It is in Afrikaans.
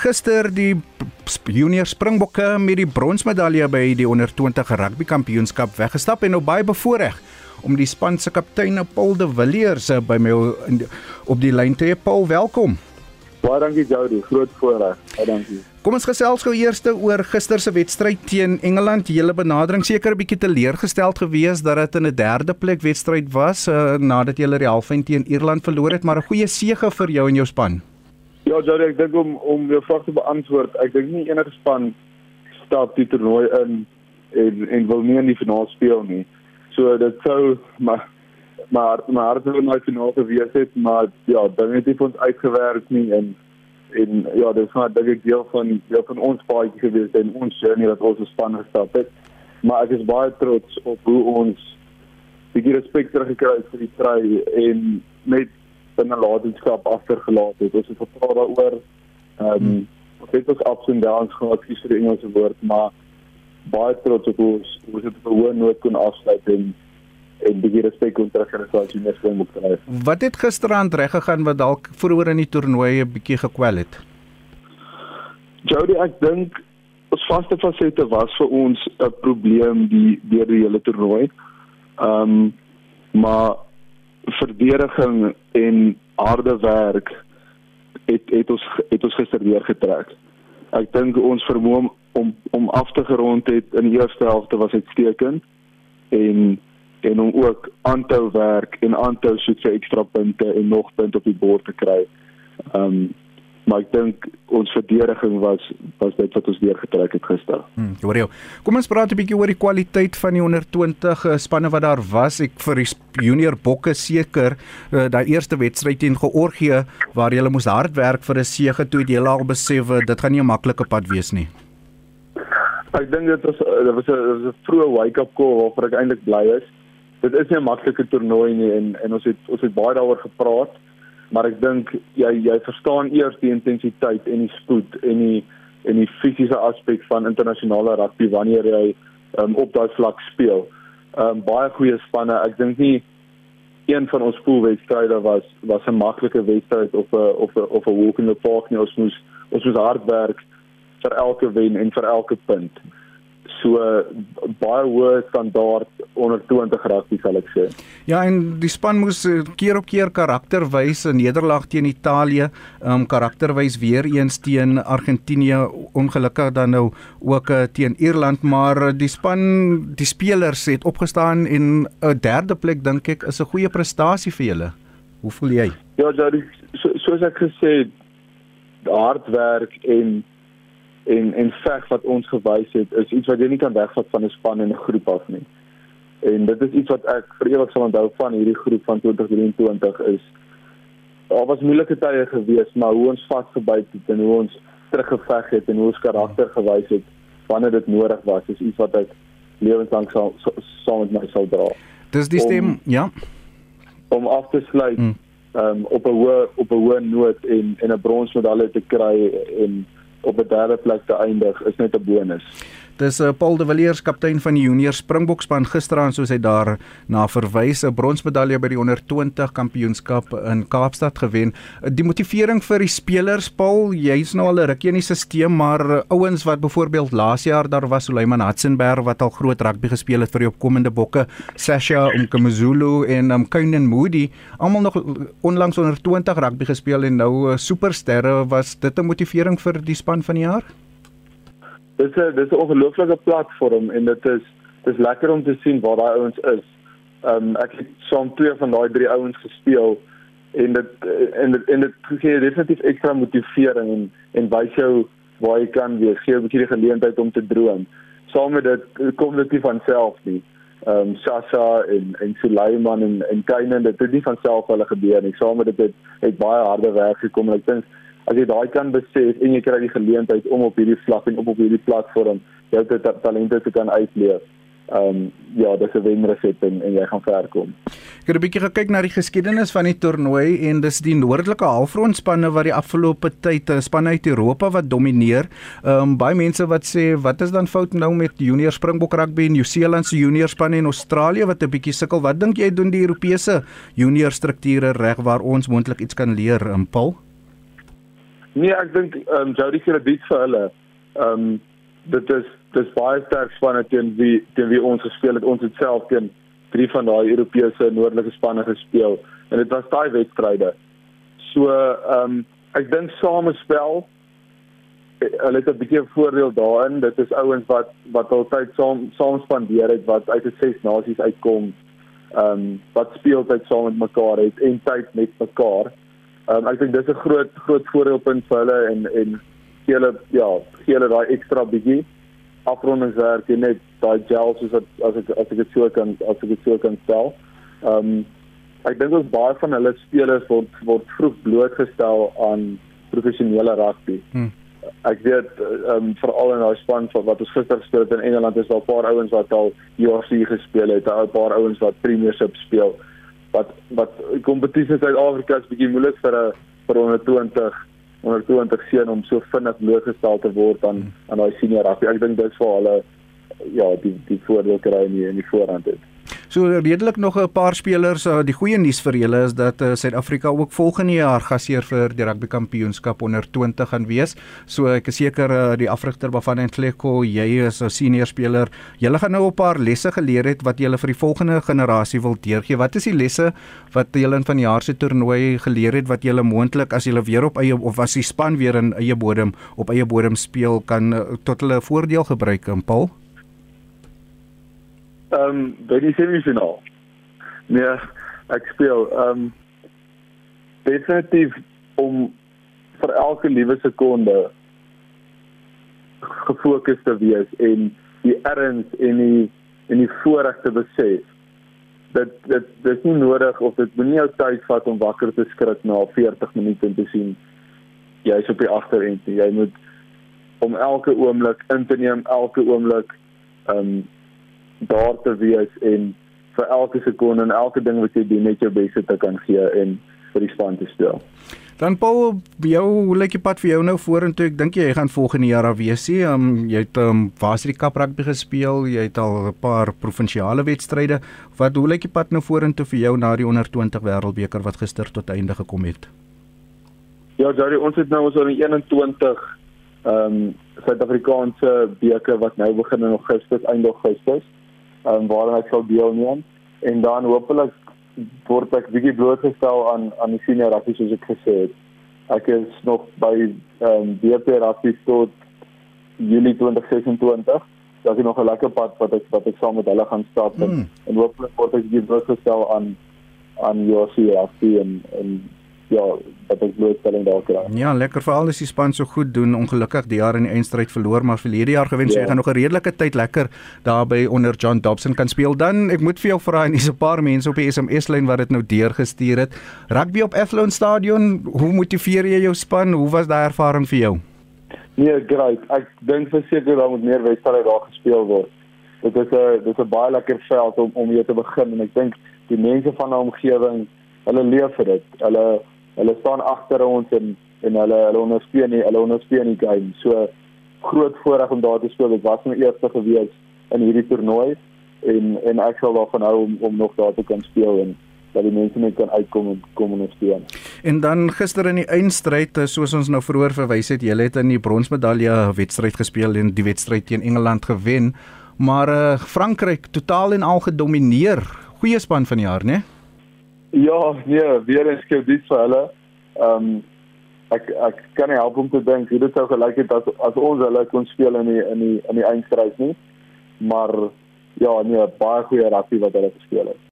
gister die junior Springbokke met die bronsmedalje by die onder 20 rugby kampioenskap weggestap en nou baie bevoorreg om die span se kaptein Paul de Villiers by my op die lyn te hê. Paul, welkom. Baie dankie Jody, groot voorreg. Baie dankie. Kom ons gesels gou eers oor gister se wedstryd teen Engeland. Julle benadering seker 'n bietjie teleurgesteld geweest dat dit in 'n derde plek wedstryd was uh, nadat julle die halfyn teen Ierland verloor het, maar 'n goeie sege vir jou en jou span. Ja, Jody, ek dink om om jou vraag te beantwoord, ek dink nie enige span stap die toernooi in en en wil nie in die finaal speel nie. So dit sou maar maar maar hard wou nooit finaal gewees het, maar ja, dinge het nie vir ons uitgewerk nie en en ja, dit is maar dink ek deel van deel van ons paadjie gewees en ons journey wat ons span gestap het. Maar ek is baie trots op hoe ons die respek teruggekry het vir die try en met 'n nalatenskap agtergelaat het. Ons het gepraat daaroor. Ehm um, ons het ons ups en downs gehad, kies vir die Engelse woord, maar baie trots op ons hoe dit op 'n hoë noot kon afsluit en en die respek kon terugkry jy net wil moet kry. Wat het gisteraand reg gegaan wat dalk vroeër in die toernooi 'n bietjie gekwel het? Jody, ek dink ons vaste fasette was vir ons 'n probleem die deur die hele toernooi. Ehm um, maar verdediging en harde werk het het ons het ons gister weer getrek. Ek dink ons vermoë om om af te gerond het in die eerste helfte was uitstekend en en om ook aanhou werk en aanhou soek vir ekstra punte en nog punte op die bord te kry. Ehm um, maar ek dink ons verdediging was was dit wat ons deurgetrek het gister. Hmm, hoor jy. Kom ons praat 'n bietjie oor die kwaliteit van die onder 20 eh, spanne wat daar was. Ek vir die junior bokke seker uh, daai eerste wedstryd teen Georgië waar jy moes hard werk vir 'n sege toe jy al besef uh, dit gaan nie 'n maklike pad wees nie. Ek dink dit was dit was 'n 'n vroeë wake-up call waarvoor ek eintlik bly is. Dit is nie 'n maklike toernooi nie en en ons het ons het baie daaroor gepraat maar ek dink jy jy verstaan eers die intensiteit en die spoed en die en die fisiese aspek van internasionale rugby wanneer jy um, op daai vlak speel. Ehm um, baie goeie spanne. Ek dink nie een van ons poolwedstryde was was 'n maklike wedstryd of 'n of 'n of 'n walk in the park nie. Ons moes ons moes hard werk vir elke wen en vir elke punt so baie hoë standaard onder 20 rugby sal ek sê. Ja en die span moes eh, keer op keer karakter wys in nederlaag teen Italië, um karakter wys weer eens teen Argentinië, ongelukkig dan nou ook uh, teen Ierland, maar die span, die spelers het opgestaan en 'n derde plek dink ek is 'n goeie prestasie vir julle. Hoe voel jy? Ja, ja, so, soos ek gesê het, hard werk en en en veg wat ons gewys het is iets wat jy nie kan wegvat van 'n span en 'n groep af nie. En dit is iets wat ek vir ewig sal onthou van hierdie groep van 2023 is daar was moeilike tye gewees, maar hoe ons vasgebyt het en hoe ons teruggeveg het en hoe ons karakter gewys het wanneer dit nodig was, is iets wat ek lewenslank sal saam met my sal dra. Dis die stem, om, ja. Om af te sluit mm. um, op 'n hoë op 'n hoë noot en en 'n bronsmedalje te kry en op 'n derde plek te eindig is net 'n bonus. Dis uh, Paul de Villiers kaptein van die junior Springbokspan gisteraand soos hy daar na verwys 'n bronsmedalje by die onder 20 kampioenskap in Kaapstad gewen. Die motivering vir die spelers Paul, jy's nou al 'n rukkie in die stelsel, maar uh, ouens wat byvoorbeeld laas jaar daar was Suleiman Hatzenberg wat al groot rugby gespeel het vir die opkomende bokke, Sasha Umkamzulu en um, Kynan Moody, almal nog onlangs onder 20 rugby gespeel en nou uh, supersterre, was dit 'n motivering vir die span van die jaar? Dis 'n dis 'n ongelooflike platform en dit is dis lekker om te sien waar daai ouens is. Ehm um, ek het saam twee van daai drie ouens gespeel en dit en dit en dit gee definitief ekstra motivering en en wys jou waar jy kan wees, gee 'n bietjie die geleentheid om te droom. Saam met dit kom dit nie van self nie. Ehm um, Sasa en en Suleiman en en Kainen dit het nie van self hulle gebeur nie. Saam met dit het, het baie harde werk gekom en ek dink as jy daai kan besef en jy kry die geleentheid om op hierdie vlak en op op hierdie platform jou talente te kan uitleef. Ehm um, ja, dis 'n wenresep en, en jy gaan ver kom. Ek het 'n bietjie gekyk na die geskiedenis van die toernooi en dis die noordelike halfrondspanne wat die afgelope tyd eh, spanne uit Europa wat domineer. Ehm um, baie mense wat sê wat is dan fout nou met junior Springbok rugby en Nieu-Seeland se junior spanne en Australië wat 'n bietjie sukkel. Wat dink jy doen die Europese junior strukture reg waar ons moontlik iets kan leer in Paul? Nee, ek dink ehm um, Jody krediet vir hulle. Ehm um, dit is dis baie sterk spanne teen wie teen wie ons gespeel het. Ons het self teen drie van daai Europese noordelike spanne gespeel en dit was daai wedstryde. So ehm um, ek dink samespel hulle het 'n bietjie voordeel daarin. Dit is ouens wat wat altyd saam saam spandeer het wat uit 'n ses nasies uitkom. Ehm um, wat speeltyd saam met mekaar het en tyd met mekaar. Ehm um, ek dink dis 'n groot groot voordeelpunt vir hulle en en gee hulle ja, gee hulle daai ekstra bietjie afrondingswerk en net daai gel soos wat as ek as ek dit so kan as ek dit so kan stel. Ehm um, ek dink ons baie van hulle spelers word word vroeg blootgestel aan professionele rugby. Hmm ek weet ehm um, veral in daai span van wat ons gister gespeel het in Engeland is daar 'n paar ouens wat al UFC gespeel het, 'n paar ouens wat Premiership speel. Wat wat kompetisie in Suid-Afrika is bietjie moeilik vir 'n vir 120 onder 20 seun om so vinnig blootgestel te word aan aan daai senior rugby. Ek dink dit is vir hulle ja, die die voordeel kry in die, in die voorhand het. So redelik nog 'n paar spelers. Uh, die goeie nuus vir julle is dat uh, Suid-Afrika ook volgende jaar gasheer vir die rugby kampioenskap onder 20 gaan wees. So ek is seker uh, die afrigter van Entleko, jy is 'n senior speler. Julle gaan nou 'n paar lesse geleer het wat julle vir die volgende generasie wil deurgee. Wat is die lesse wat julle in vanjaar se toernooi geleer het wat julle moontlik as julle weer op eie of as die span weer in eie bodem op eie bodem speel kan uh, tot hulle voordeel gebruik, Paul? Ehm um, by die semifinaal. Nee, ek speel ehm um, definitief om vir elke liewe sekonde gefokus te wees en die erns en die en die voorregte besef. Dit dit dis nie nodig of dit moenie jou tyd vat om wakker te skrik na 40 minute en te sien jy's op die agterend. Jy moet om elke oomblik in te neem, elke oomblik ehm um, daar te wees en vir elke sekonde en elke ding wat jy doen net jou bes te kan gee en vir die span te speel. Dan Paul, jou hoe lyk die pad vir jou nou vorentoe? Ek dink jy gaan volgende jaar af wees. Um, jy het um, Varsity Cup rugby gespeel, jy het al 'n paar provinsiale wedstryde. Wat hoe lyk die pad nou vorentoe vir jou na die onder 20 wêreldbeker wat gister tot einde gekom het? Ja, Jari, ons het nou ons oor 21 ehm um, Suid-Afrikaanse beker wat nou begin in Augustus, einde Augustus um, waarin ek sal deelneem en dan hopelik word ek bietjie blootgestel aan aan die senior rugby soos ek gesê het. Ek is nog by ehm um, BP rugby tot Julie 2026. Daar is nog 'n lekker pad wat ek wat ek saam met hulle gaan stap mm. en, hopelik word ek bietjie blootgestel aan aan UC rugby en en ja, dat ek blootstelling daar kry. Ja, lekker veral as die span so goed doen. Ongelukkig die jaar in die eindstryd verloor, maar vir hierdie jaar gewen, ja. so jy gaan nog 'n redelike tyd lekker daarby onder John Dobson kan speel. Dan ek moet vir jou vra en dis 'n paar mense op die SMS lyn wat dit nou deurgestuur het. Rugby op Athlone Stadion, hoe motiveer jy jou span? Hoe was daai ervaring vir jou? Nee, great. Ek dink verseker daar moet meer wedstryde daar gespeel word. Dit is 'n dit is 'n baie lekker veld om om hier te begin en ek dink die mense van die omgewing, hulle leef vir dit. Hulle hulle staan agter ons en en hulle hulle ondersteun nie hulle ondersteun die game. So groot voorreg om daar te speel. Dit was my eerste gewees in hierdie toernooi en en ek sal daarvan hou om om nog daar te kan speel en dat die mense net kan uitkom en kom ondersteun. En dan gister in die eindstryd eh, soos ons nou vroeër verwys het, julle het in die bronsmedalje wedstryd gespeel en die wedstryd teen Engeland gewen. Maar uh, Frankryk totaal en al gedomeineer. Goeie span van die jaar, né? Nee? Ja, nee, weer eens dit vir hulle. Ehm um, ek ek kan nie help om te dink hoe dit sou gelyk het as as ons hulle kon speel in die in die in die eindstryd nie. Maar ja, nee, baie goeie rugby wat hulle gespeel het.